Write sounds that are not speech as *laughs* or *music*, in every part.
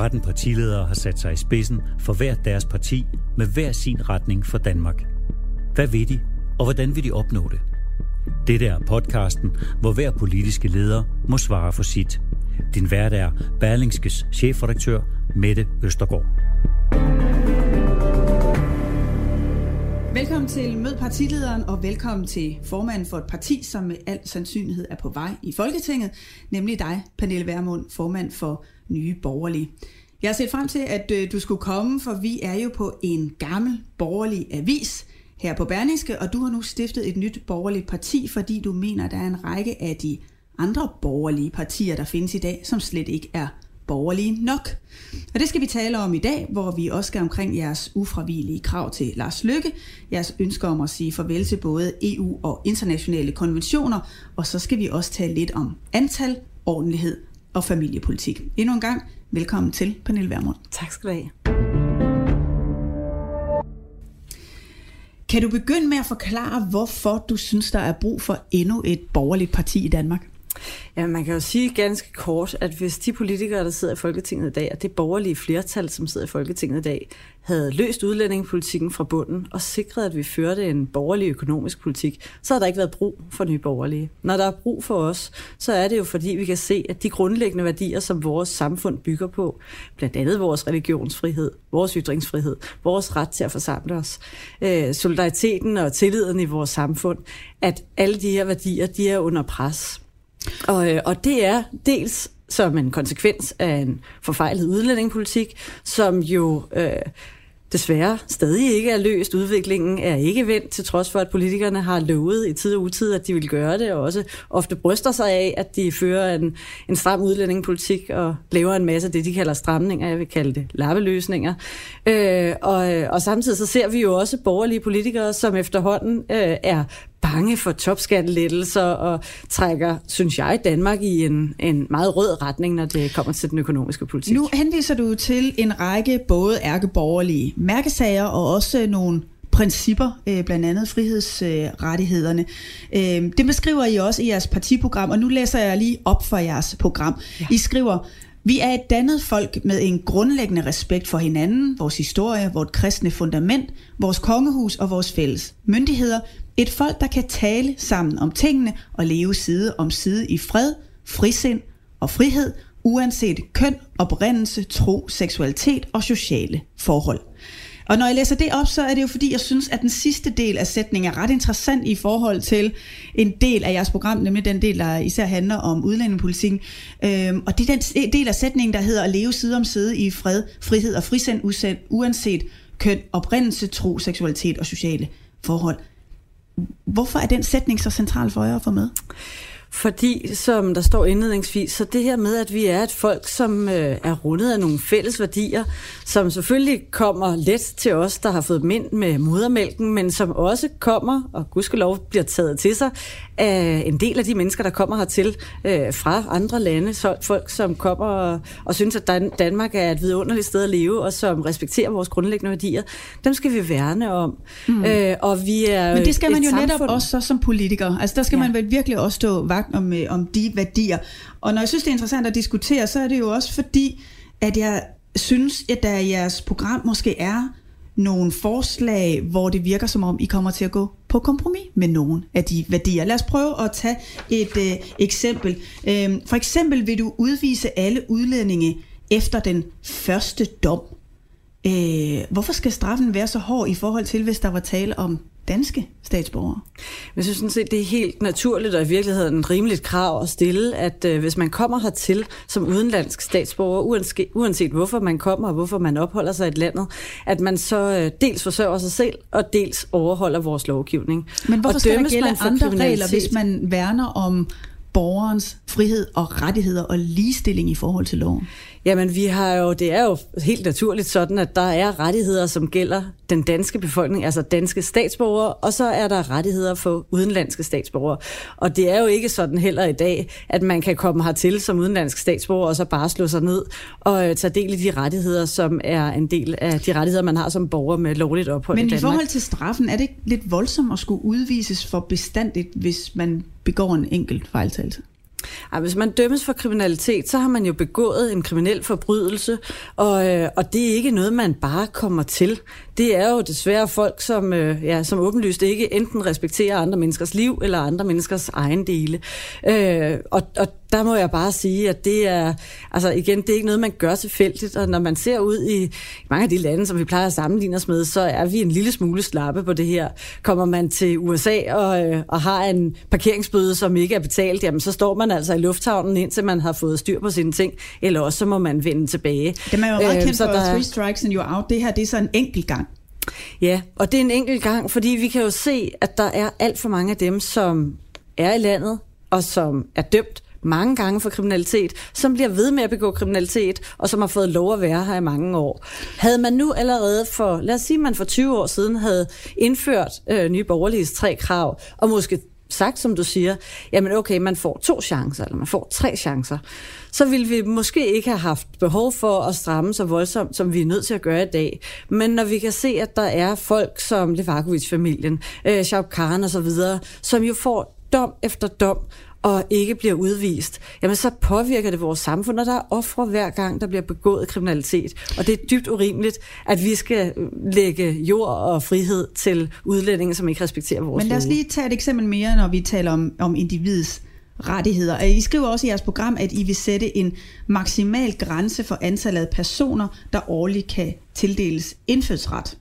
13 partiledere har sat sig i spidsen for hver deres parti med hver sin retning for Danmark. Hvad vil de, og hvordan vil de opnå det? Dette er podcasten, hvor hver politiske leder må svare for sit. Din vært er Berlingskes chefredaktør Mette Østergaard. Velkommen til Mød partilederen, og velkommen til formanden for et parti, som med al sandsynlighed er på vej i Folketinget, nemlig dig, Pernille Vermund, formand for Nye Borgerlige. Jeg har set frem til, at øh, du skulle komme, for vi er jo på en gammel borgerlig avis her på Berlingske, og du har nu stiftet et nyt borgerligt parti, fordi du mener, at der er en række af de andre borgerlige partier, der findes i dag, som slet ikke er borgerlige nok. Og det skal vi tale om i dag, hvor vi også skal omkring jeres ufravigelige krav til Lars Lykke, jeres ønsker om at sige farvel til både EU og internationale konventioner, og så skal vi også tale lidt om antal, ordentlighed og familiepolitik. Endnu en gang, velkommen til Pernille Vermund. Tak skal du have. Kan du begynde med at forklare, hvorfor du synes, der er brug for endnu et borgerligt parti i Danmark? Ja, man kan jo sige ganske kort, at hvis de politikere, der sidder i Folketinget i dag, og det borgerlige flertal, som sidder i Folketinget i dag, havde løst udlændingepolitikken fra bunden og sikret, at vi førte en borgerlig økonomisk politik, så har der ikke været brug for nye borgerlige. Når der er brug for os, så er det jo fordi, vi kan se, at de grundlæggende værdier, som vores samfund bygger på, blandt andet vores religionsfrihed, vores ytringsfrihed, vores ret til at forsamle os, øh, solidariteten og tilliden i vores samfund, at alle de her værdier, de er under pres. Og, øh, og det er dels som en konsekvens af en forfejlet udlændingepolitik, som jo øh, desværre stadig ikke er løst. Udviklingen er ikke vendt, til trods for, at politikerne har lovet i tid og utid, at de vil gøre det, og også ofte bryster sig af, at de fører en, en stram udlændingepolitik og laver en masse af det, de kalder stramninger, jeg vil kalde det lappeløsninger. Øh, og, øh, og samtidig så ser vi jo også borgerlige politikere, som efterhånden øh, er bange for topskattelettelser og trækker, synes jeg, Danmark i en, en meget rød retning, når det kommer til den økonomiske politik. Nu henviser du til en række både ærkeborgerlige mærkesager og også nogle principper, øh, blandt andet frihedsrettighederne. Øh, det beskriver I også i jeres partiprogram, og nu læser jeg lige op for jeres program. Ja. I skriver, vi er et dannet folk med en grundlæggende respekt for hinanden, vores historie, vores kristne fundament, vores kongehus og vores fælles myndigheder. Et folk, der kan tale sammen om tingene og leve side om side i fred, frisind og frihed, uanset køn, oprindelse, tro, seksualitet og sociale forhold. Og når jeg læser det op, så er det jo fordi, jeg synes, at den sidste del af sætningen er ret interessant i forhold til en del af jeres program, nemlig den del, der især handler om udlændingepolitikken. Øhm, og det er den del af sætningen, der hedder at leve side om side i fred, frihed og frisind, uanset køn, oprindelse, tro, seksualitet og sociale forhold. Hvorfor er den sætning så central for jer at få med? Fordi, som der står indledningsvis, så det her med, at vi er et folk, som øh, er rundet af nogle fælles værdier, som selvfølgelig kommer let til os, der har fået mind med modermælken, men som også kommer, og gudskelov bliver taget til sig, af en del af de mennesker, der kommer hertil øh, fra andre lande. Så folk, som kommer og, og synes, at Dan- Danmark er et vidunderligt sted at leve, og som respekterer vores grundlæggende værdier, dem skal vi værne om. Mm. Øh, og vi er men det skal man jo samfund... netop også så som politiker. Altså der skal ja. man vel virkelig også stå vagt om, øh, om de værdier. Og når jeg synes, det er interessant at diskutere, så er det jo også fordi, at jeg synes, at der i jeres program måske er nogle forslag, hvor det virker som om, I kommer til at gå på kompromis med nogle af de værdier. Lad os prøve at tage et øh, eksempel. Øhm, for eksempel vil du udvise alle udlændinge efter den første dom. Øh, hvorfor skal straffen være så hård i forhold til, hvis der var tale om danske statsborgere? Jeg synes sådan set, det er helt naturligt og i virkeligheden en rimeligt krav at stille, at øh, hvis man kommer hertil som udenlandsk statsborger, uanset, uanset hvorfor man kommer og hvorfor man opholder sig i et landet, at man så øh, dels forsørger sig selv og dels overholder vores lovgivning. Men hvorfor og skal der gælde andre regler, hvis man værner om borgerens frihed og rettigheder og ligestilling i forhold til loven? Jamen, vi har jo, det er jo helt naturligt sådan, at der er rettigheder, som gælder den danske befolkning, altså danske statsborgere, og så er der rettigheder for udenlandske statsborgere. Og det er jo ikke sådan heller i dag, at man kan komme hertil som udenlandsk statsborger, og så bare slå sig ned og øh, tage del i de rettigheder, som er en del af de rettigheder, man har som borger med lovligt ophold Men i Danmark. i forhold til straffen, er det ikke lidt voldsomt at skulle udvises for bestandigt, hvis man begår en enkelt fejltagelse? Ej, hvis man dømmes for kriminalitet, så har man jo begået en kriminel forbrydelse, og, øh, og det er ikke noget, man bare kommer til. Det er jo desværre folk, som, øh, ja, som åbenlyst ikke enten respekterer andre menneskers liv eller andre menneskers egen dele. Øh, og, og der må jeg bare sige, at det er, altså igen, det er ikke noget, man gør tilfældigt, og når man ser ud i mange af de lande, som vi plejer at sammenligne os med, så er vi en lille smule slappe på det her. Kommer man til USA og, øh, og har en parkeringsbøde, som ikke er betalt, jamen så står man altså i lufthavnen, indtil man har fået styr på sine ting, eller også så må man vende tilbage. Det er jo meget øh, kendt for der... three strikes and you're out. Det her, det er så en enkelt gang. Ja, og det er en enkelt gang, fordi vi kan jo se, at der er alt for mange af dem, som er i landet, og som er dømt mange gange for kriminalitet, som bliver ved med at begå kriminalitet, og som har fået lov at være her i mange år. Havde man nu allerede for, lad os sige, man for 20 år siden havde indført øh, nye borgerliges tre krav, og måske sagt, som du siger, jamen okay, man får to chancer, eller man får tre chancer, så ville vi måske ikke have haft behov for at stramme så voldsomt, som vi er nødt til at gøre i dag. Men når vi kan se, at der er folk som Levakovic-familien, øh, Schaub osv., og så videre, som jo får dom efter dom, og ikke bliver udvist, jamen så påvirker det vores samfund, og der er ofre hver gang, der bliver begået kriminalitet. Og det er dybt urimeligt, at vi skal lægge jord og frihed til udlændinge, som ikke respekterer vores Men lad os lige tage et eksempel mere, når vi taler om, om individets rettigheder. I skriver også i jeres program, at I vil sætte en maksimal grænse for antallet af personer, der årligt kan tildeles indfødsret.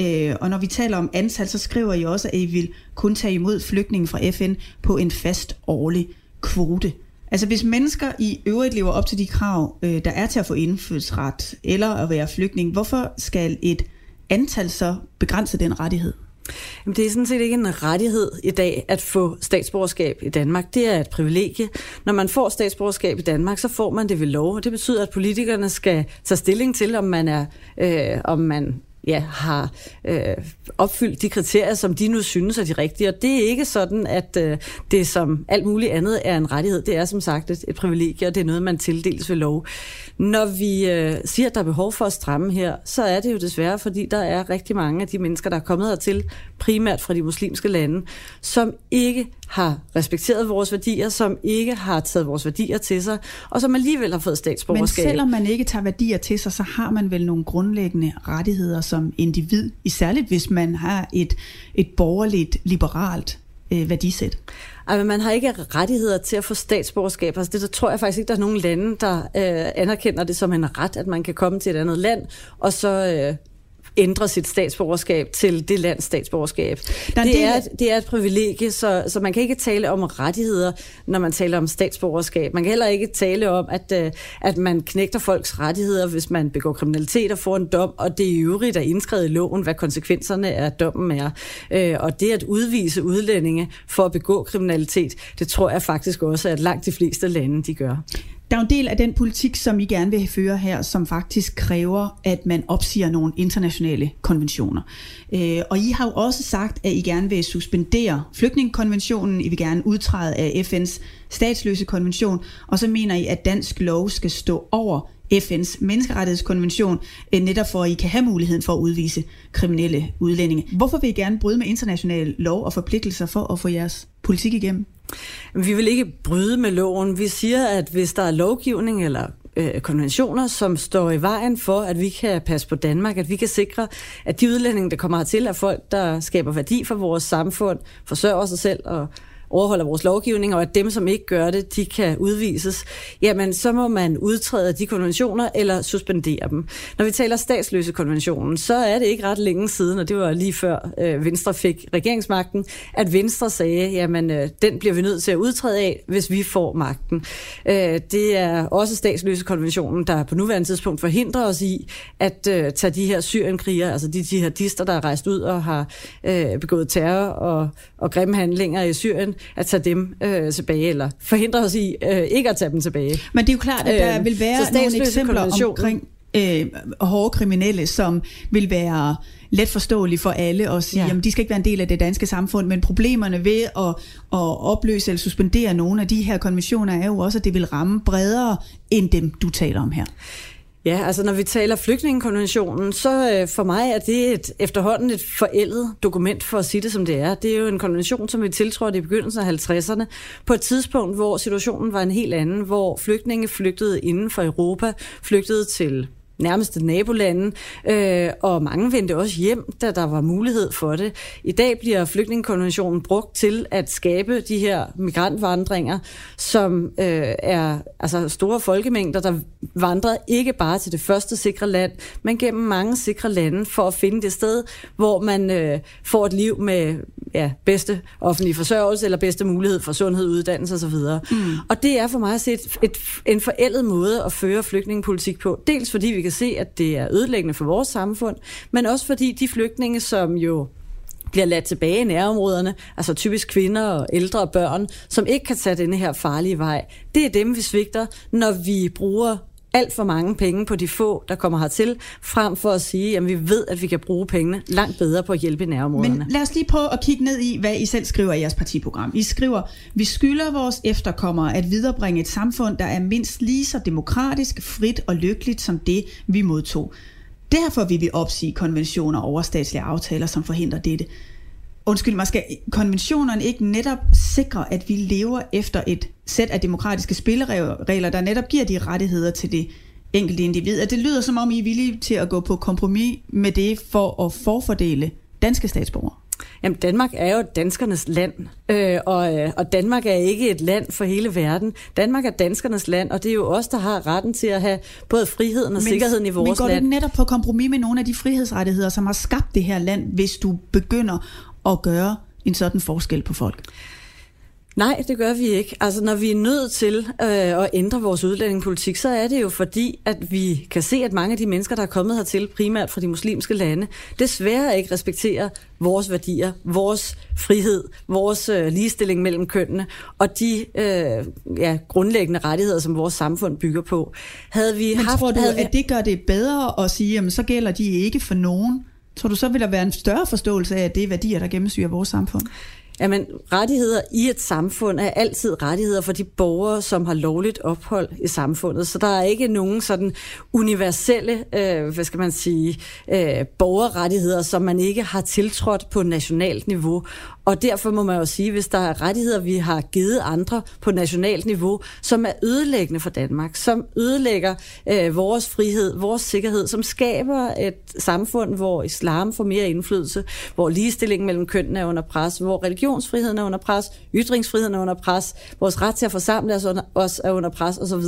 Øh, og når vi taler om antal, så skriver I også, at I vil kun tage imod flygtninge fra FN på en fast årlig kvote. Altså hvis mennesker i øvrigt lever op til de krav, øh, der er til at få indfødsret eller at være flygtning, hvorfor skal et antal så begrænse den rettighed? Jamen, det er sådan set ikke en rettighed i dag at få statsborgerskab i Danmark. Det er et privilegie. Når man får statsborgerskab i Danmark, så får man det ved lov, og det betyder, at politikerne skal tage stilling til, om man er, øh, om man ja, har øh, opfyldt de kriterier, som de nu synes er de rigtige. Og det er ikke sådan, at øh, det som alt muligt andet er en rettighed. Det er som sagt et, et privilegie, og det er noget, man tildeles ved lov. Når vi øh, siger, at der er behov for at stramme her, så er det jo desværre, fordi der er rigtig mange af de mennesker, der er kommet hertil, primært fra de muslimske lande, som ikke har respekteret vores værdier, som ikke har taget vores værdier til sig, og som alligevel har fået statsborgerskab. Men selvom man ikke tager værdier til sig, så har man vel nogle grundlæggende rettigheder som individ, isærligt hvis man har et, et borgerligt, liberalt øh, værdisæt. Men man har ikke rettigheder til at få statsborgerskab. Altså det der tror jeg faktisk ikke, der er nogen lande, der øh, anerkender det som en ret, at man kan komme til et andet land, og så øh, ændre sit statsborgerskab til det lands statsborgerskab. Der, det, er, det er et privilegie, så, så man kan ikke tale om rettigheder, når man taler om statsborgerskab. Man kan heller ikke tale om, at, øh, at man knægter folks rettigheder, hvis man begår kriminalitet og får en dom, og det er i øvrigt er indskrevet i loven, hvad konsekvenserne af dommen er. Øh, og det at udvise udlændinge for at begå kriminalitet, det tror jeg faktisk også, at langt de fleste lande de gør. Der er en del af den politik, som I gerne vil føre her, som faktisk kræver, at man opsiger nogle internationale konventioner. Øh, og I har jo også sagt, at I gerne vil suspendere flygtningekonventionen, I vil gerne udtræde af FN's statsløse konvention, og så mener I, at dansk lov skal stå over FN's menneskerettighedskonvention, øh, netop for at I kan have muligheden for at udvise kriminelle udlændinge. Hvorfor vil I gerne bryde med international lov og forpligtelser for at få jeres politik igennem? Vi vil ikke bryde med loven. Vi siger, at hvis der er lovgivning eller øh, konventioner, som står i vejen for, at vi kan passe på Danmark, at vi kan sikre, at de udlændinge, der kommer hertil, er folk, der skaber værdi for vores samfund, forsørger sig selv og overholder vores lovgivning, og at dem, som ikke gør det, de kan udvises, jamen så må man udtræde de konventioner eller suspendere dem. Når vi taler statsløse konventionen, så er det ikke ret længe siden, og det var lige før øh, Venstre fik regeringsmagten, at Venstre sagde, jamen øh, den bliver vi nødt til at udtræde af, hvis vi får magten. Øh, det er også statsløse konventionen, der på nuværende tidspunkt forhindrer os i at øh, tage de her syrienkrigere, altså de jihadister, der er rejst ud og har øh, begået terror og, og grimme handlinger i Syrien, at tage dem øh, tilbage, eller forhindre os i øh, ikke at tage dem tilbage. Men det er jo klart, at der øh, vil være nogle eksempler omkring øh, hårde kriminelle, som vil være let forståelige for alle og sige, ja. at de skal ikke være en del af det danske samfund, men problemerne ved at, at opløse eller suspendere nogle af de her konventioner er jo også, at det vil ramme bredere end dem, du taler om her. Ja, altså når vi taler flygtningekonventionen, så øh, for mig er det et, efterhånden et forældet dokument for at sige det som det er. Det er jo en konvention, som vi tiltrådte i begyndelsen af 50'erne, på et tidspunkt, hvor situationen var en helt anden, hvor flygtninge flygtede inden for Europa, flygtede til nærmeste nabolande, øh, og mange vendte også hjem, da der var mulighed for det. I dag bliver flygtningekonventionen brugt til at skabe de her migrantvandringer, som øh, er altså store folkemængder, der vandrer ikke bare til det første sikre land, men gennem mange sikre lande for at finde det sted, hvor man øh, får et liv med ja, bedste offentlige forsørgelse eller bedste mulighed for sundhed, uddannelse osv. Mm. Og det er for mig at se et, et, en forældet måde at føre flygtningepolitik på. Dels fordi vi kan se, at det er ødelæggende for vores samfund, men også fordi de flygtninge, som jo bliver ladt tilbage i nærområderne, altså typisk kvinder og ældre og børn, som ikke kan tage denne her farlige vej. Det er dem, vi svigter, når vi bruger alt for mange penge på de få, der kommer hertil, frem for at sige, at vi ved, at vi kan bruge pengene langt bedre på at hjælpe i nærområderne. Men lad os lige prøve at kigge ned i, hvad I selv skriver i jeres partiprogram. I skriver, vi skylder vores efterkommere at viderebringe et samfund, der er mindst lige så demokratisk, frit og lykkeligt som det, vi modtog. Derfor vil vi opsige konventioner og overstatslige aftaler, som forhindrer dette. Undskyld mig, skal konventionerne ikke netop sikre, at vi lever efter et sæt af demokratiske spilleregler, der netop giver de rettigheder til det enkelte individ? At det lyder som om, I er villige til at gå på kompromis med det for at forfordele danske statsborgere. Jamen, Danmark er jo danskernes land, øh, og, øh, og Danmark er ikke et land for hele verden. Danmark er danskernes land, og det er jo os, der har retten til at have både friheden og men, sikkerheden i vores land. Men går land. det netop på kompromis med nogle af de frihedsrettigheder, som har skabt det her land, hvis du begynder at gøre en sådan forskel på folk? Nej, det gør vi ikke. Altså, når vi er nødt til øh, at ændre vores udlændingepolitik, så er det jo fordi, at vi kan se, at mange af de mennesker, der er kommet hertil, primært fra de muslimske lande, desværre ikke respekterer vores værdier, vores frihed, vores øh, ligestilling mellem kønnene og de øh, ja, grundlæggende rettigheder, som vores samfund bygger på. Havde vi Men haft, tror du, vi... at det gør det bedre at sige, at så gælder de ikke for nogen? Tror du så vil der være en større forståelse af, at det er værdier, der gennemsyrer vores samfund? Jamen, rettigheder i et samfund er altid rettigheder for de borgere, som har lovligt ophold i samfundet. Så der er ikke nogen sådan universelle, øh, hvad skal man sige, øh, borgerrettigheder, som man ikke har tiltrådt på nationalt niveau. Og derfor må man jo sige, hvis der er rettigheder, vi har givet andre på nationalt niveau, som er ødelæggende for Danmark, som ødelægger øh, vores frihed, vores sikkerhed, som skaber et samfund, hvor islam får mere indflydelse, hvor ligestillingen mellem kønnene er under pres, hvor religionsfriheden er under pres, ytringsfriheden er under pres, vores ret til at forsamle os, under, os er under pres osv.,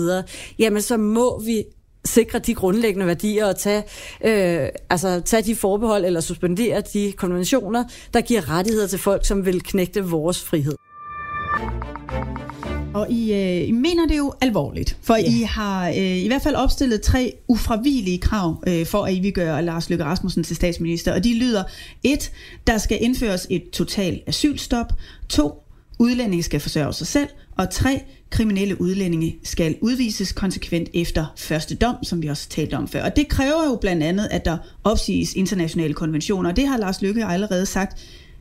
jamen så må vi sikre de grundlæggende værdier og tage, øh, altså, tage de forbehold eller suspendere de konventioner, der giver rettigheder til folk, som vil knægte vores frihed. Og I, øh, I mener det jo alvorligt, for ja. I har øh, i hvert fald opstillet tre ufravigelige krav øh, for, at I vil gøre Lars Løkke Rasmussen til statsminister. Og de lyder, et, der skal indføres et totalt asylstop. To, udlændinge skal forsørge sig selv. Og tre, kriminelle udlændinge skal udvises konsekvent efter første dom, som vi også talte om før. Og det kræver jo blandt andet, at der opsiges internationale konventioner, og det har Lars Løkke allerede sagt,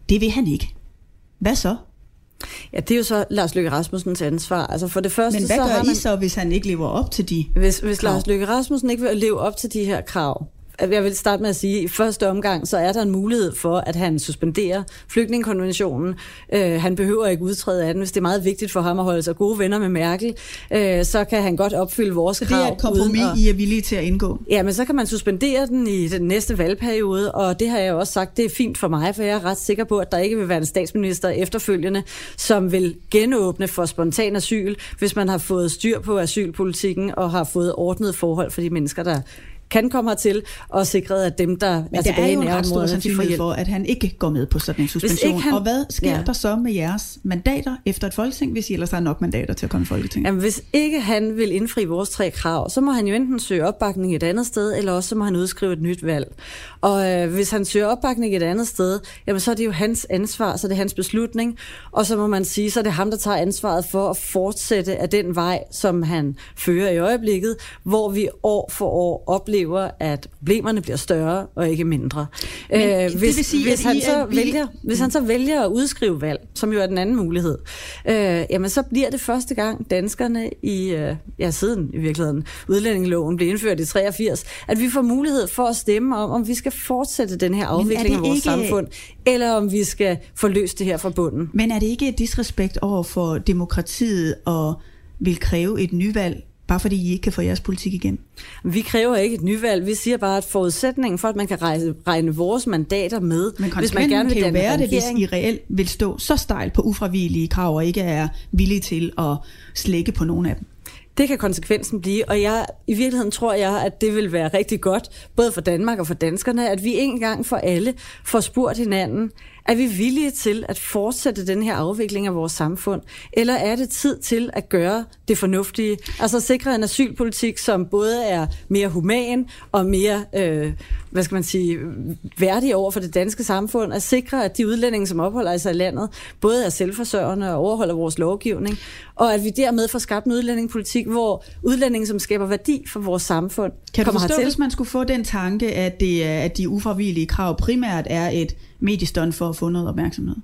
det vil han ikke. Hvad så? Ja, det er jo så Lars Løkke Rasmussens ansvar. Altså for det første, Men hvad så gør har man... I så, hvis han ikke lever op til de Hvis, hvis krav? Lars Løkke Rasmussen ikke vil leve op til de her krav, jeg vil starte med at sige, at i første omgang, så er der en mulighed for, at han suspenderer flygtningekonventionen. Øh, han behøver ikke udtræde af den. Hvis det er meget vigtigt for ham at holde sig gode venner med Merkel, øh, så kan han godt opfylde vores så krav. det er et kompromis, at, I er villige til at indgå? Ja, men så kan man suspendere den i den næste valgperiode, og det har jeg også sagt, det er fint for mig, for jeg er ret sikker på, at der ikke vil være en statsminister efterfølgende, som vil genåbne for spontan asyl, hvis man har fået styr på asylpolitikken og har fået ordnet forhold for de mennesker, der kan komme hertil, og sikret, at dem, der Men er der er tilbage i jo en ret stor nærområderne, de får sandsynlighed for, at han ikke går med på sådan en suspension. han- Og hvad sker Ja. der så med jeres mandater efter et folketing, hvis I ellers har nok mandater til at komme i folketing? Jamen, hvis ikke han vil indfri vores tre krav, så må han jo enten søge opbakning et andet sted, eller også så må han udskrive et nyt valg. Og øh, hvis han søger opbakning et andet sted, jamen så er det jo hans ansvar, så er det hans beslutning. Og så må man sige, så er det ham, der tager ansvaret for at fortsætte af den vej, som han fører i øjeblikket, hvor vi år for år oplever, at problemerne bliver større og ikke mindre. Men det vil sige, hvis, at han I så vælger, hvis han så vælger at udskrive valg, som jo er den anden mulighed, øh, jamen så bliver det første gang danskerne i, øh, ja siden i virkeligheden, udlændingeloven blev indført i 83, at vi får mulighed for at stemme om, om vi skal fortsætte den her afvikling af vores ikke- samfund, eller om vi skal få løst det her fra bunden. Men er det ikke et disrespekt over for demokratiet og vil kræve et nyvalg, bare fordi I ikke kan få jeres politik igen? Vi kræver ikke et nyvalg, vi siger bare, at forudsætningen for, at man kan regne, regne vores mandater med, Men hvis man gerne vil kan jo være det, hvis I reelt vil stå så stejlt på ufravigelige krav og ikke er villige til at slække på nogle af dem. Det kan konsekvensen blive, og jeg, i virkeligheden tror jeg, at det vil være rigtig godt, både for Danmark og for danskerne, at vi en gang for alle får spurgt hinanden, er vi villige til at fortsætte den her afvikling af vores samfund, eller er det tid til at gøre det fornuftige, altså sikre en asylpolitik, som både er mere human og mere, øh, hvad skal man sige, værdig over for det danske samfund, at sikre, at de udlændinge, som opholder sig i landet, både er selvforsørgende og overholder vores lovgivning, og at vi dermed får skabt en udlændingepolitik, hvor udlændinge, som skaber værdi for vores samfund, Kan du kommer forstå, hertil. hvis man skulle få den tanke, at, det at de ufravigelige krav primært er et mediestund for at få noget opmærksomhed?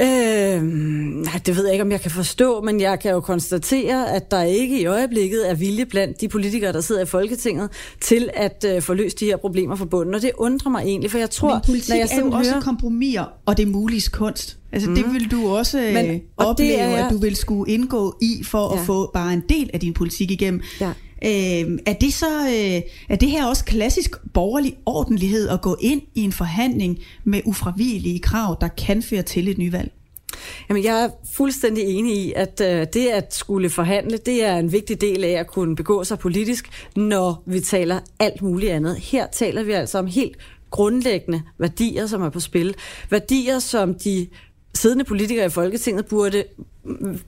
Øh, nej, det ved jeg ikke, om jeg kan forstå, men jeg kan jo konstatere, at der ikke i øjeblikket er vilje blandt de politikere, der sidder i Folketinget, til at øh, få løst de her problemer fra bunden. Og det undrer mig egentlig, for jeg tror, Men politik når jeg er jo sådan også hører... kompromiser, og det er muliges kunst. Altså mm. det vil du også Men- Men, og det opleve, er jeg- at du vil skulle indgå i, for. Ja. at få bare en del af din politik igennem. Ja. Øh, er det så øh, er det her også klassisk borgerlig ordentlighed at gå ind i en forhandling med ufravigelige krav, der kan føre til et nyvalg? Jamen, jeg er fuldstændig enig i, at øh, det at skulle forhandle, det er en vigtig del af at kunne begå sig politisk, når vi taler alt muligt andet. Her taler vi altså om helt grundlæggende værdier, som er på spil. Værdier, som de siddende politikere i Folketinget burde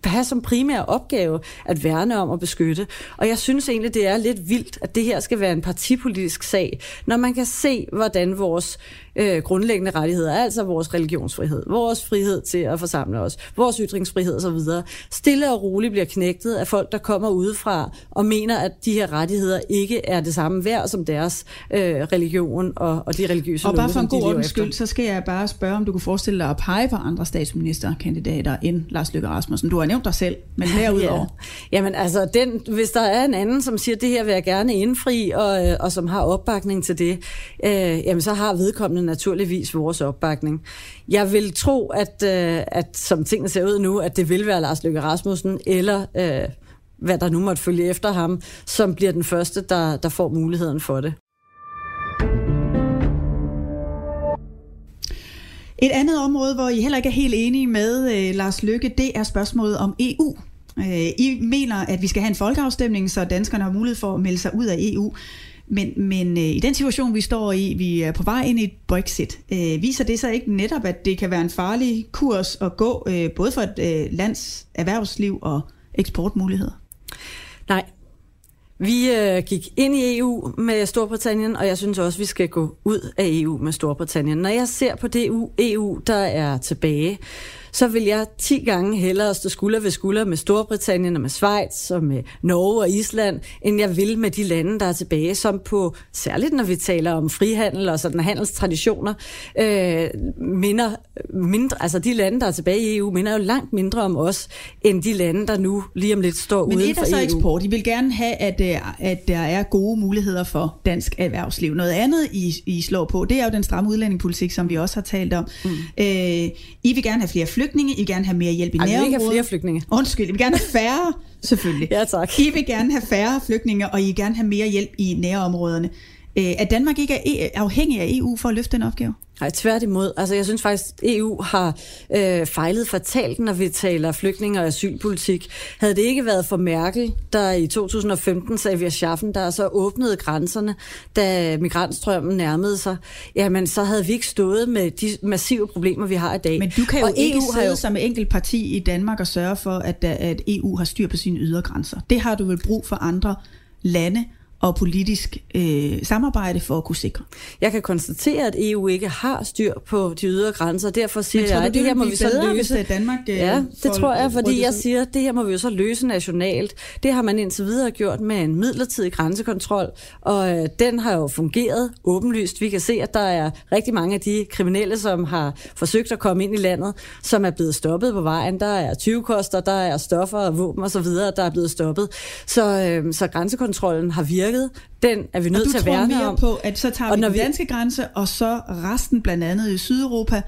have som primær opgave at værne om og beskytte. Og jeg synes egentlig, det er lidt vildt, at det her skal være en partipolitisk sag, når man kan se, hvordan vores øh, grundlæggende rettigheder, altså vores religionsfrihed, vores frihed til at forsamle os, vores ytringsfrihed osv., stille og roligt bliver knægtet af folk, der kommer udefra og mener, at de her rettigheder ikke er det samme værd som deres øh, religion og, og de religiøse Og bare for en god ordens skyld, så skal jeg bare spørge, om du kunne forestille dig at pege på andre statsministerkandidater end Lars Løkke Rasmussen. Du har nævnt dig selv, men *laughs* derudover. Ja. Jamen altså, den, hvis der er en anden, som siger, det her vil jeg gerne indfri, og, øh, og som har opbakning til det, øh, jamen så har vedkommende naturligvis vores opbakning. Jeg vil tro, at, øh, at som tingene ser ud nu, at det vil være Lars Løkke Rasmussen, eller øh, hvad der nu måtte følge efter ham, som bliver den første, der, der får muligheden for det. Et andet område, hvor I heller ikke er helt enige med øh, Lars Lykke, det er spørgsmålet om EU. Øh, I mener, at vi skal have en folkeafstemning, så danskerne har mulighed for at melde sig ud af EU. Men, men øh, i den situation, vi står i, vi er på vej ind i et Brexit, øh, viser det så ikke netop, at det kan være en farlig kurs at gå, øh, både for et øh, lands erhvervsliv og eksportmuligheder? Nej. Vi øh, gik ind i EU med Storbritannien, og jeg synes også, vi skal gå ud af EU med Storbritannien. Når jeg ser på det EU, EU der er tilbage, så vil jeg 10 gange hellere stå skulder ved skulder med Storbritannien og med Schweiz og med Norge og Island, end jeg vil med de lande, der er tilbage, som på, særligt når vi taler om frihandel og sådan handelstraditioner, øh, minder mindre, altså de lande, der er tilbage i EU, minder jo langt mindre om os, end de lande, der nu lige om lidt står Men uden for er så EU. eksport. I vil gerne have, at, øh, at der er gode muligheder for dansk erhvervsliv. Noget andet, I, I slår på, det er jo den stramme udlændingepolitik, som vi også har talt om. Mm. Øh, I vil gerne have flere flygtninge, I vil gerne have mere hjælp i Ej, vi vil ikke have nærområdet. flere flygtninge. Undskyld, I vil gerne have færre, selvfølgelig. *laughs* Ja, tak. I vil gerne have færre flygtninge, og I vil gerne have mere hjælp i nærområderne. Øh, at Danmark ikke er afhængig af EU for at løfte den opgave? Nej, tværtimod. Altså, jeg synes faktisk, at EU har øh, fejlet fatalt, når vi taler flygtninge og asylpolitik. Havde det ikke været for Merkel, der i 2015 sagde, vi schaffen, der så åbnede grænserne, da migrantstrømmen nærmede sig, jamen så havde vi ikke stået med de massive problemer, vi har i dag. Men du kan jo og ikke EU sidde jo... som enkelt parti i Danmark og sørge for, at, at EU har styr på sine ydergrænser. Det har du vel brug for andre lande og politisk øh, samarbejde for at kunne sikre. Jeg kan konstatere, at EU ikke har styr på de ydre grænser, derfor siger jeg, at det her må vi så løse. Hvis Danmark, øh, ja, det tror jeg, fordi jeg siger, at det her må vi jo så løse nationalt. Det har man indtil videre gjort med en midlertidig grænsekontrol, og øh, den har jo fungeret åbenlyst. Vi kan se, at der er rigtig mange af de kriminelle, som har forsøgt at komme ind i landet, som er blevet stoppet på vejen. Der er 20 koster, der er stoffer og våben osv., der er blevet stoppet. Så, øh, så grænsekontrollen har virket virket, den er vi nødt til at værne om. på, at så tager og vi den danske vi... grænse, og så resten blandt andet i Sydeuropa,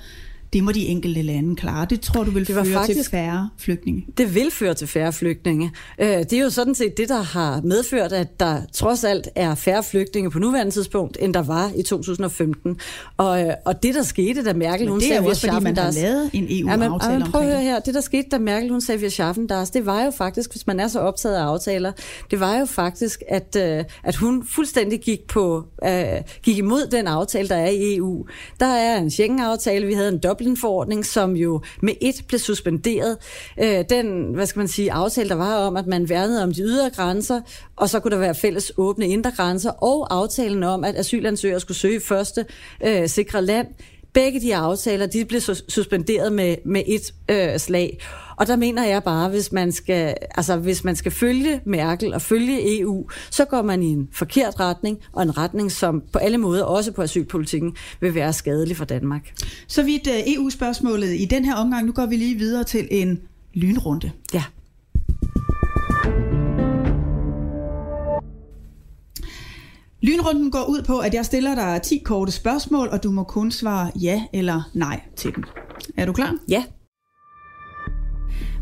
det må de enkelte lande klare. Det tror du vil det føre faktisk, til færre flygtninge? Det vil føre til færre flygtninge. Øh, det er jo sådan set det, der har medført, at der trods alt er færre flygtninge på nuværende tidspunkt, end der var i 2015. Og, øh, og det, der skete, da Merkel, hun sagde, det er jo også, fordi man har lavet en EU-aftale ja, men, prøv at høre her. Det, der skete, da Merkel, hun sagde, vi Schaffendas, det var jo faktisk, hvis man er så optaget af aftaler, det var jo faktisk, at, øh, at hun fuldstændig gik, på, gik imod den aftale, der er i EU. Der er en Schengen-aftale, vi havde en dobbelt Dublin-forordning, som jo med et blev suspenderet. Øh, den, hvad skal man sige, aftale, der var om, at man værnede om de ydre grænser, og så kunne der være fælles åbne indre grænser, og aftalen om, at asylansøgere skulle søge første øh, sikre land. Begge de aftaler, de blev suspenderet med, med et øh, slag. Og der mener jeg bare, hvis man skal, altså hvis man skal følge Merkel og følge EU, så går man i en forkert retning, og en retning, som på alle måder, også på asylpolitikken, vil være skadelig for Danmark. Så vidt uh, EU-spørgsmålet i den her omgang. Nu går vi lige videre til en lynrunde. Ja. Lynrunden går ud på, at jeg stiller dig 10 korte spørgsmål, og du må kun svare ja eller nej til dem. Er du klar? Ja.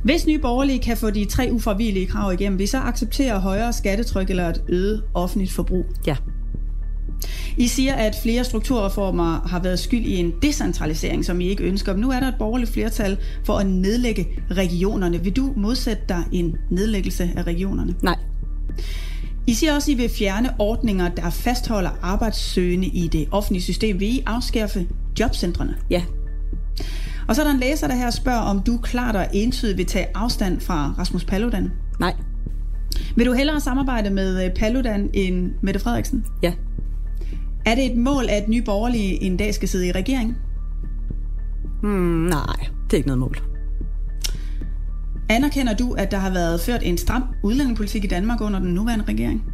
Hvis Nye Borgerlige kan få de tre uforvillige krav igennem, vil så acceptere højere skattetryk eller et øget offentligt forbrug? Ja. I siger, at flere strukturreformer har været skyld i en decentralisering, som I ikke ønsker. Men nu er der et borgerligt flertal for at nedlægge regionerne. Vil du modsætte dig en nedlæggelse af regionerne? Nej. I siger også, at I vil fjerne ordninger, der fastholder arbejdssøgende i det offentlige system. Vil I afskaffe jobcentrene? Ja. Og så er der en læser, der her spørger, om du klart og entydigt vil tage afstand fra Rasmus Paludan. Nej. Vil du hellere samarbejde med øh, Paludan end Mette Frederiksen? Ja. Er det et mål, at Nye Borgerlige en dag skal sidde i regering? Hmm, nej, det er ikke noget mål. Anerkender du, at der har været ført en stram udlændingepolitik i Danmark under den nuværende regering?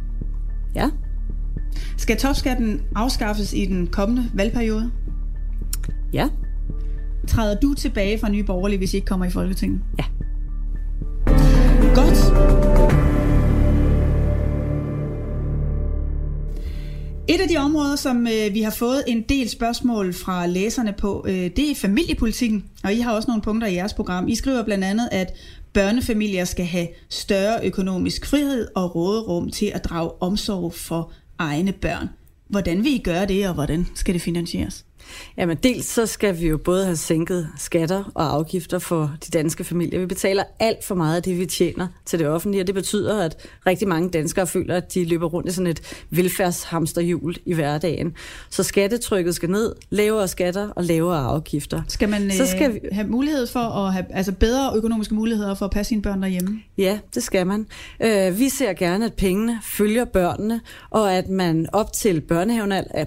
Ja. Skal topskatten afskaffes i den kommende valgperiode? Ja. Træder du tilbage fra Nye Borgerlige, hvis I ikke kommer i Folketinget? Ja. Godt. Et af de områder, som øh, vi har fået en del spørgsmål fra læserne på, øh, det er familiepolitikken. Og I har også nogle punkter i jeres program. I skriver blandt andet, at børnefamilier skal have større økonomisk frihed og råderum til at drage omsorg for egne børn. Hvordan vil I gøre det, og hvordan skal det finansieres? Jamen dels så skal vi jo både have sænket skatter og afgifter for de danske familier. Vi betaler alt for meget af det, vi tjener til det offentlige, og det betyder, at rigtig mange danskere føler, at de løber rundt i sådan et velfærdshamsterhjul i hverdagen. Så skattetrykket skal ned, lavere skatter og lavere afgifter. Skal man så skal øh, vi... have mulighed for at have altså bedre økonomiske muligheder for at passe sine børn derhjemme? Ja, det skal man. Øh, vi ser gerne, at pengene følger børnene, og at man op til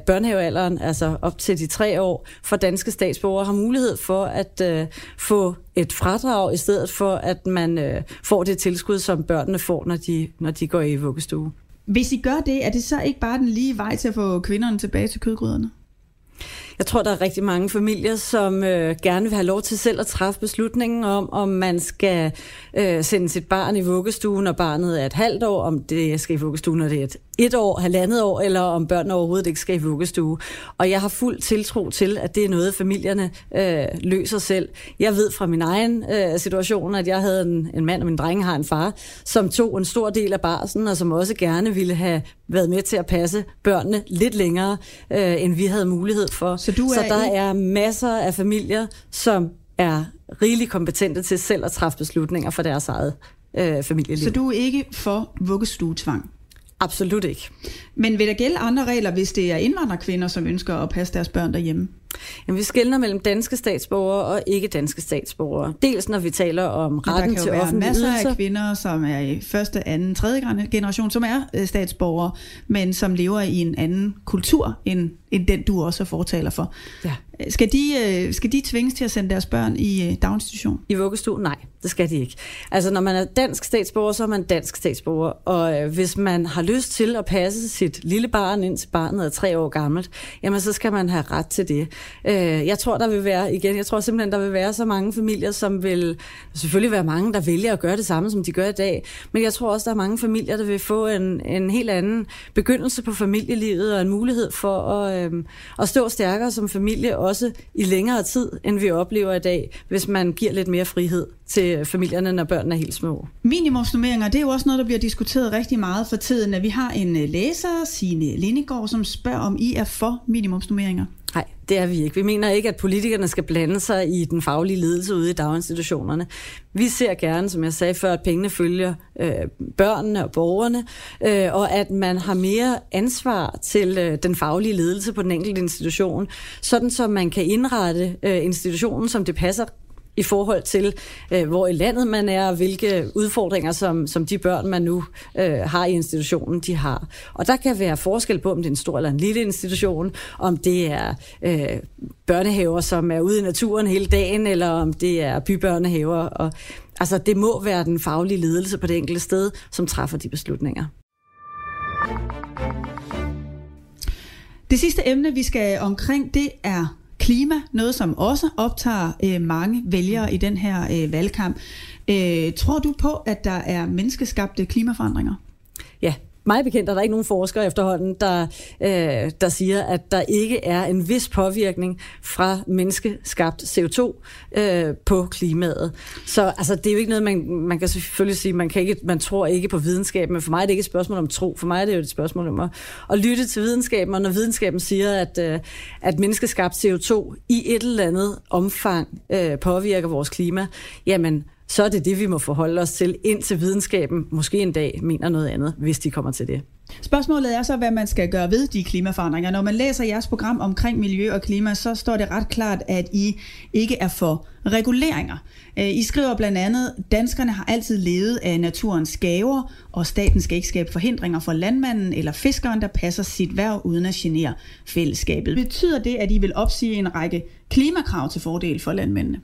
børnehavealderen, altså op til de tre år for danske statsborgere har mulighed for at øh, få et fradrag, i stedet for at man øh, får det tilskud, som børnene får, når de, når de går i vuggestue. Hvis I gør det, er det så ikke bare den lige vej til at få kvinderne tilbage til kødgryderne? Jeg tror, der er rigtig mange familier, som øh, gerne vil have lov til selv at træffe beslutningen om, om man skal øh, sende sit barn i vuggestuen, når barnet er et halvt år, om det skal i vuggestuen, når det er et et år, halvandet år, eller om børn overhovedet ikke skal i vuggestue. Og jeg har fuld tiltro til, at det er noget, familierne øh, løser selv. Jeg ved fra min egen øh, situation, at jeg havde en, en mand, og min dreng har en far, som tog en stor del af barsen, og som også gerne ville have været med til at passe børnene lidt længere, øh, end vi havde mulighed for. Så, du er Så der i... er masser af familier, som er rigeligt kompetente til selv at træffe beslutninger for deres eget øh, familieliv. Så du er ikke for vuggestuetvang? Absolut ikke. Men vil der gælde andre regler, hvis det er indvandrerkvinder, som ønsker at passe deres børn derhjemme? Jamen, vi skældner mellem danske statsborgere og ikke danske statsborgere. Dels når vi taler om retten til offentlige ydelser. Der kan jo være masser af kvinder, som er i første, anden, tredje generation, som er øh, statsborgere, men som lever i en anden kultur end, end den, du også fortaler for. Ja. Skal de, øh, skal de tvinges til at sende deres børn i øh, daginstitution? I vuggestue? Nej, det skal de ikke. Altså, når man er dansk statsborger, så er man dansk statsborger. Og hvis man har lyst til at passe sit lille barn, indtil barnet er tre år gammelt, jamen så skal man have ret til det. Øh, jeg tror, der vil være, igen, jeg tror simpelthen, der vil være så mange familier, som vil, selvfølgelig være mange, der vælger at gøre det samme, som de gør i dag, men jeg tror også, der er mange familier, der vil få en, en helt anden begyndelse på familielivet, og en mulighed for at, øh, at stå stærkere som familie, også i længere tid, end vi oplever i dag, hvis man giver lidt mere frihed til familierne, når børnene er helt små. Minimumsnummeringer, det er jo også noget, der bliver diskuteret rigtig meget for tiden. At vi har en øh, læser, Signe Lindegård, som spørger, om I er for minimumsnummeringer. Nej, det er vi ikke. Vi mener ikke, at politikerne skal blande sig i den faglige ledelse ude i daginstitutionerne. Vi ser gerne, som jeg sagde før, at pengene følger øh, børnene og borgerne, øh, og at man har mere ansvar til øh, den faglige ledelse på den enkelte institution, sådan så man kan indrette øh, institutionen, som det passer i forhold til, øh, hvor i landet man er, og hvilke udfordringer, som, som de børn, man nu øh, har i institutionen, de har. Og der kan være forskel på, om det er en stor eller en lille institution, om det er øh, børnehaver, som er ude i naturen hele dagen, eller om det er bybørnehaver. Og, altså, det må være den faglige ledelse på det enkelte sted, som træffer de beslutninger. Det sidste emne, vi skal omkring, det er klima, noget som også optager øh, mange vælgere i den her øh, valgkamp. Øh, tror du på, at der er menneskeskabte klimaforandringer? Mig bekendt er der ikke nogen forskere efterhånden, der, øh, der siger, at der ikke er en vis påvirkning fra menneskeskabt CO2 øh, på klimaet. Så altså, det er jo ikke noget, man, man kan selvfølgelig sige, man, kan ikke, man tror ikke på videnskaben, men for mig er det ikke et spørgsmål om tro. For mig er det jo et spørgsmål om at, at lytte til videnskaben, og når videnskaben siger, at, øh, at menneskeskabt CO2 i et eller andet omfang øh, påvirker vores klima, jamen så er det det, vi må forholde os til, indtil videnskaben måske en dag mener noget andet, hvis de kommer til det. Spørgsmålet er så, hvad man skal gøre ved de klimaforandringer. Når man læser jeres program omkring miljø og klima, så står det ret klart, at I ikke er for reguleringer. Øh, I skriver blandt andet, danskerne har altid levet af naturens gaver, og staten skal ikke skabe forhindringer for landmanden eller fiskeren, der passer sit værv uden at genere fællesskabet. Betyder det, at I vil opsige en række klimakrav til fordel for landmændene?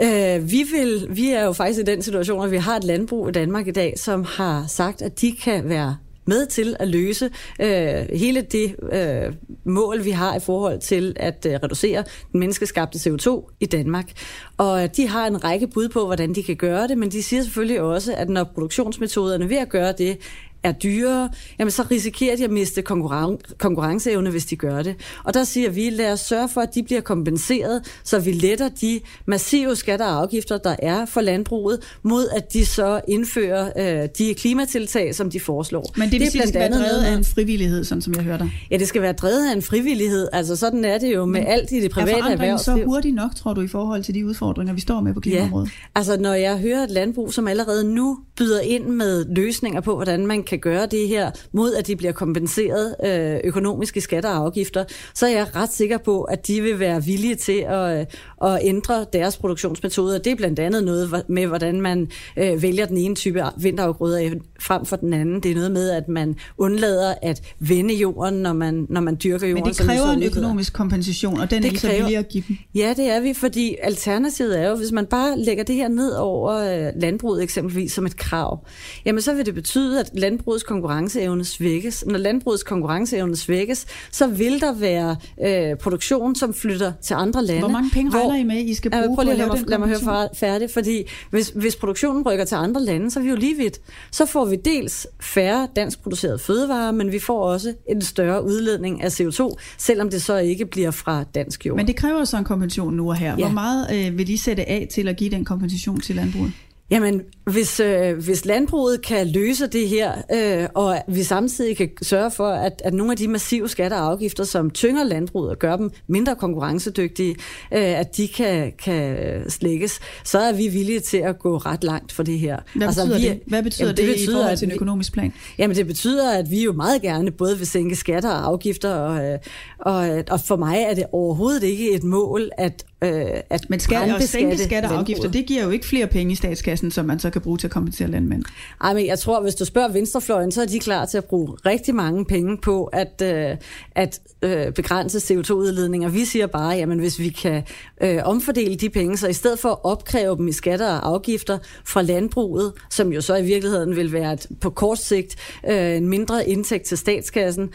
Øh, vi, vil, vi er jo faktisk i den situation, at vi har et landbrug i Danmark i dag, som har sagt, at de kan være med til at løse øh, hele det øh, mål, vi har i forhold til at øh, reducere den menneskeskabte CO2 i Danmark. Og de har en række bud på, hvordan de kan gøre det, men de siger selvfølgelig også, at når produktionsmetoderne ved at gøre det er dyrere, jamen så risikerer de at miste konkurren- konkurrenceevne, hvis de gør det. Og der siger vi, lad os sørge for, at de bliver kompenseret, så vi letter de massive skatter og afgifter, der er for landbruget, mod at de så indfører øh, de klimatiltag, som de foreslår. Men det, det, det skal være drevet af en frivillighed, sådan som jeg hørte Ja, det skal være drevet af en frivillighed. Altså sådan er det jo med Men alt i det private erhverv. så hurtigt nok, tror du, i forhold til de udfordringer, vi står med på klimaområdet? Ja. Altså når jeg hører et landbrug, som allerede nu byder ind med løsninger på, hvordan man kan gøre det her, mod at de bliver kompenseret øh, økonomiske skatter og afgifter, så er jeg ret sikker på, at de vil være villige til at, øh, at ændre deres produktionsmetoder. Det er blandt andet noget med, hvordan man øh, vælger den ene type vinterafgrøder frem for den anden. Det er noget med, at man undlader at vende jorden, når man, når man dyrker jorden. Men det kræver en økonomisk kompensation, og den det er så villige at give dem. Ja, det er vi, fordi alternativet er jo, hvis man bare lægger det her ned over øh, landbruget eksempelvis som et krav, jamen så vil det betyde, at landbrugets konkurrenceevne svækkes. Når landbrugets konkurrenceevne svækkes, så vil der være øh, produktion, som flytter til andre lande. Hvor mange penge hvor, regner I med, I skal bruge ja, prøv lige på at lave den lad mig høre færdig, fordi hvis, hvis produktionen rykker til andre lande, så er vi jo lige vidt. Så får vi dels færre dansk produceret fødevarer, men vi får også en større udledning af CO2, selvom det så ikke bliver fra dansk jord. Men det kræver så en kompensation nu og her. Ja. Hvor meget øh, vil I sætte af til at give den kompensation til landbruget? Jamen, hvis, øh, hvis landbruget kan løse det her, øh, og vi samtidig kan sørge for, at, at nogle af de massive skatter og afgifter, som tynger landbruget og gør dem mindre konkurrencedygtige, øh, at de kan, kan slækkes, så er vi villige til at gå ret langt for det her. Hvad betyder vi, det? Hvad betyder jamen, det, det betyder, i forhold til en økonomisk plan? Jamen det betyder, at vi jo meget gerne både vil sænke skatter og afgifter, og, øh, og, og for mig er det overhovedet ikke et mål at, øh, at Men skat, at sænke skatter og afgifter, det giver jo ikke flere penge i statskassen, som man så kan bruge til at kompensere landmænd. Ej, men jeg tror, hvis du spørger venstrefløjen, så er de klar til at bruge rigtig mange penge på at, øh, at øh, begrænse CO2-udledninger. Vi siger bare, jamen hvis vi kan øh, omfordele de penge, så i stedet for at opkræve dem i skatter og afgifter fra landbruget, som jo så i virkeligheden vil være et, på kort sigt øh, en mindre indtægt til statskassen,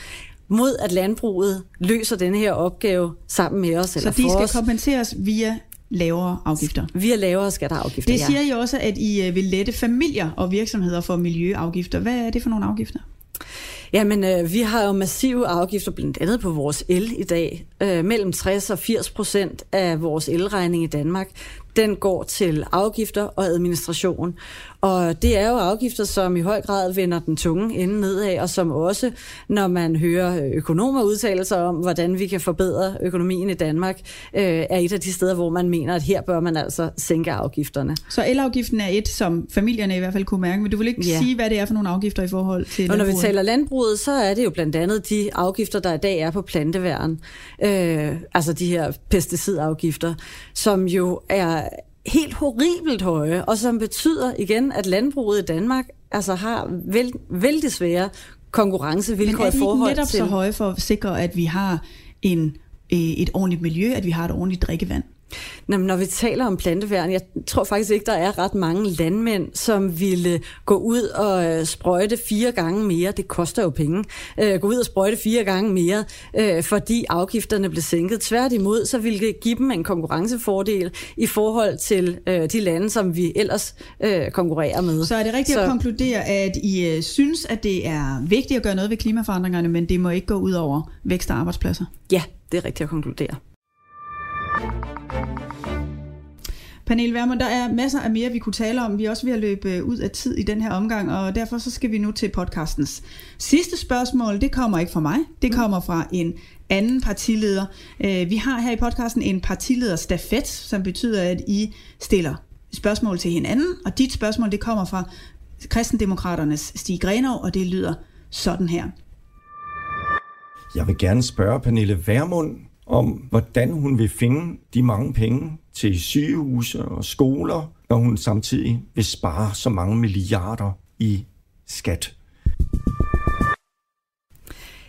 mod at landbruget løser denne her opgave sammen med os. Så Eller de for skal os, kompenseres via lavere afgifter. via lavere skatter og afgifter. Det ja. siger I også, at I øh, vil lette familier og virksomheder for miljøafgifter. Hvad er det for nogle afgifter? Jamen, øh, vi har jo massive afgifter, blandt andet på vores el i dag. Øh, mellem 60 og 80 procent af vores elregning i Danmark, den går til afgifter og administration. Og det er jo afgifter, som i høj grad vender den tunge ende nedad, og som også, når man hører økonomer udtale sig om, hvordan vi kan forbedre økonomien i Danmark, øh, er et af de steder, hvor man mener, at her bør man altså sænke afgifterne. Så elafgiften er et, som familierne i hvert fald kunne mærke, men du vil ikke Ja. sige, hvad det er for nogle afgifter i forhold til Og når vi taler landbruget, så er det jo blandt andet de afgifter, der i dag er på planteværen. Øh, altså de her pesticidafgifter, som jo er helt horribelt høje, og som betyder igen, at landbruget i Danmark altså har vel, vældig svære konkurrencevilkår Men er i de ikke forhold netop til... så høje for at sikre, at vi har en, øh, et ordentligt miljø, at vi har et ordentligt drikkevand? Nå, men når vi taler om planteværn, jeg tror faktisk ikke, der er ret mange landmænd, som ville gå ud og øh, sprøjte fire gange mere. Det koster jo penge. Øh, gå ud og sprøjte fire gange mere, øh, fordi afgifterne blev sænket. Tværtimod, så ville det give dem en konkurrencefordel i forhold til øh, de lande, som vi ellers øh, konkurrerer med. Så er det rigtigt Så- at konkludere, at I øh, synes, at det er vigtigt at gøre noget ved klimaforandringerne, men det må ikke gå ud over vækst og arbejdspladser? Ja, det er rigtigt at konkludere. Pernille Vermund, der er masser af mere, vi kunne tale om. Vi er også ved at løbe øh, ud af tid i den her omgang, og derfor så skal vi nu til podcastens sidste spørgsmål. Det kommer ikke fra mig, det kommer fra en anden partileder. Øh, vi har her i podcasten en partilederstafet, som betyder, at I stiller spørgsmål til hinanden, og dit spørgsmål det kommer fra Kristendemokraternes Stig Grenov, og det lyder sådan her. Jeg vil gerne spørge Pernille Vermund om, hvordan hun vil finde de mange penge til sygehuse og skoler, når hun samtidig vil spare så mange milliarder i skat.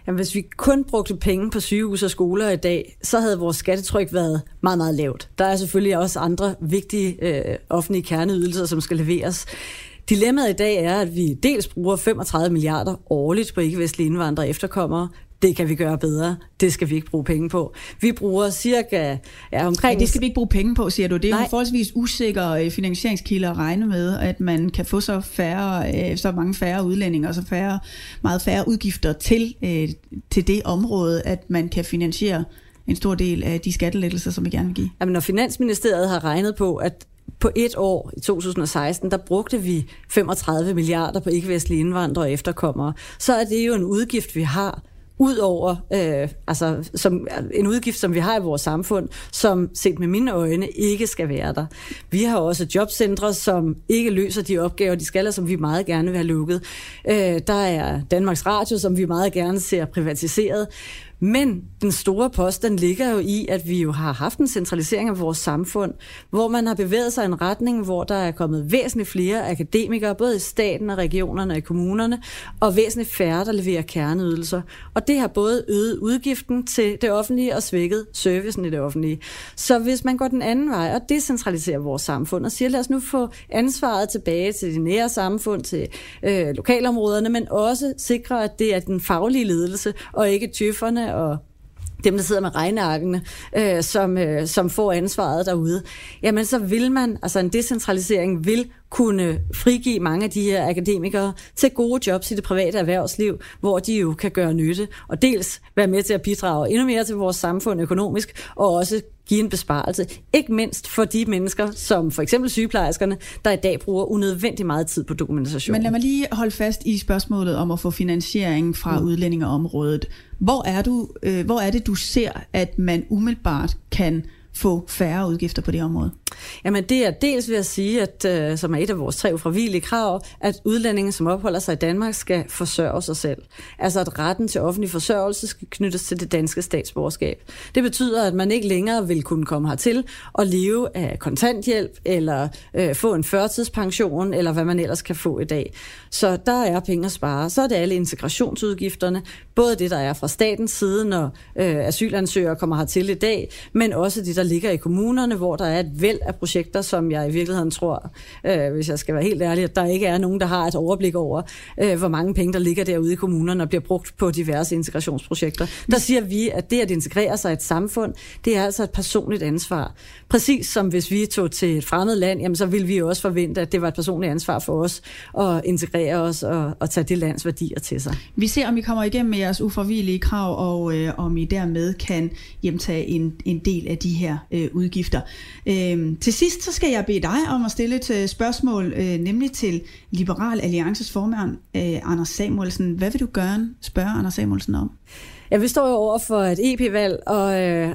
Jamen, hvis vi kun brugte penge på sygehus og skoler i dag, så havde vores skattetryk været meget, meget lavt. Der er selvfølgelig også andre vigtige øh, offentlige kerneydelser, som skal leveres. Dilemmaet i dag er, at vi dels bruger 35 milliarder årligt på ikke-vestlige indvandrere og efterkommere. Det kan vi gøre bedre. Det skal vi ikke bruge penge på. Vi bruger cirka ja, omkring... Nej, det skal vi ikke bruge penge på, siger du. Det er jo Nej. en forholdsvis usikker øh, finansieringskilde at regne med, at man kan få så, færre, øh, så mange færre udlændinge og så færre, meget færre udgifter til, øh, til det område, at man kan finansiere en stor del af de skattelettelser, som vi gerne vil give. Jamen, når Finansministeriet har regnet på, at på et år i 2016, der brugte vi 35 milliarder på ikke-vestlige indvandrere og efterkommere, så er det jo en udgift, vi har ud over, øh, altså som, en udgift, som vi har i vores samfund, som set med mine øjne ikke skal være der. Vi har også jobcentre, som ikke løser de opgaver, de skal, og som vi meget gerne vil have lukket. Øh, der er Danmarks Radio, som vi meget gerne ser privatiseret. Men den store post, den ligger jo i, at vi jo har haft en centralisering af vores samfund, hvor man har bevæget sig i en retning, hvor der er kommet væsentligt flere akademikere, både i staten og regionerne og i kommunerne, og væsentligt færre, der leverer kerneydelser. Og det har både øget udgiften til det offentlige og svækket servicen i det offentlige. Så hvis man går den anden vej og decentraliserer vores samfund og siger, lad os nu få ansvaret tilbage til de nære samfund, til øh, lokalområderne, men også sikre, at det er den faglige ledelse og ikke tøfferne og dem, der sidder med regnearkene, øh, som, øh, som får ansvaret derude, jamen så vil man, altså en decentralisering vil kunne frigive mange af de her akademikere til gode jobs i det private erhvervsliv, hvor de jo kan gøre nytte, og dels være med til at bidrage endnu mere til vores samfund økonomisk, og også give en besparelse. Ikke mindst for de mennesker, som for eksempel sygeplejerskerne, der i dag bruger unødvendig meget tid på dokumentation. Men lad mig lige holde fast i spørgsmålet om at få finansiering fra mm. udlændingeområdet. Hvor er, du, øh, hvor er det, du ser, at man umiddelbart kan få færre udgifter på det område? Jamen det er dels ved at sige, at øh, som er et af vores tre ufravillige krav, at udlændinge, som opholder sig i Danmark, skal forsørge sig selv. Altså at retten til offentlig forsørgelse skal knyttes til det danske statsborgerskab. Det betyder, at man ikke længere vil kunne komme hertil og leve af kontanthjælp, eller øh, få en førtidspension, eller hvad man ellers kan få i dag. Så der er penge at spare. Så er det alle integrationsudgifterne, både det, der er fra statens side, når øh, asylansøgere kommer hertil i dag, men også det, der ligger i kommunerne, hvor der er et væld af projekter, som jeg i virkeligheden tror, øh, hvis jeg skal være helt ærlig, at der ikke er nogen, der har et overblik over, øh, hvor mange penge, der ligger derude i kommunerne og bliver brugt på diverse integrationsprojekter. Der siger vi, at det at integrere sig i et samfund, det er altså et personligt ansvar. Præcis som hvis vi tog til et fremmed land, jamen, så vil vi også forvente, at det var et personligt ansvar for os at integrere os og, og tage det lands værdier til sig. Vi ser, om vi kommer igennem med jeres uforvillige krav, og øh, om I dermed kan hjemtage en, en del af de her øh, udgifter. Øh, til sidst så skal jeg bede dig om at stille et øh, spørgsmål, øh, nemlig til Liberal Alliances formand, øh, Anders Samuelsen. Hvad vil du gerne spørge Anders Samuelsen om? Ja, vi står jo over for et EP-valg, og øh,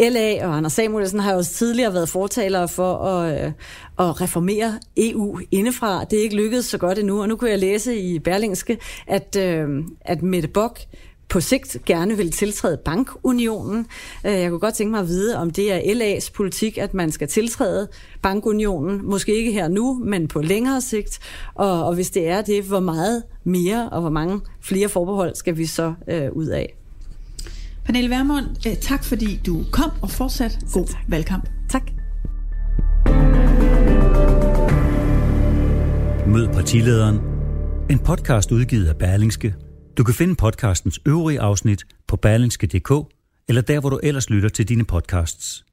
LA og Anders Samuelsen har jo tidligere været fortalere for at, øh, at reformere EU indefra. Det er ikke lykkedes så godt endnu, og nu kunne jeg læse i Berlingske, at, øh, at Mette Bock på sigt gerne vil tiltræde bankunionen. Øh, jeg kunne godt tænke mig at vide, om det er LA's politik, at man skal tiltræde bankunionen. Måske ikke her nu, men på længere sigt. Og, og hvis det er det, hvor meget mere og hvor mange flere forbehold skal vi så øh, ud af? Pernille Vermund, øh, tak fordi du kom og fortsat god tak. valgkamp. Tak. Mød partilederen. En podcast udgivet af Berlingske du kan finde podcastens øvrige afsnit på berlingske.dk eller der, hvor du ellers lytter til dine podcasts.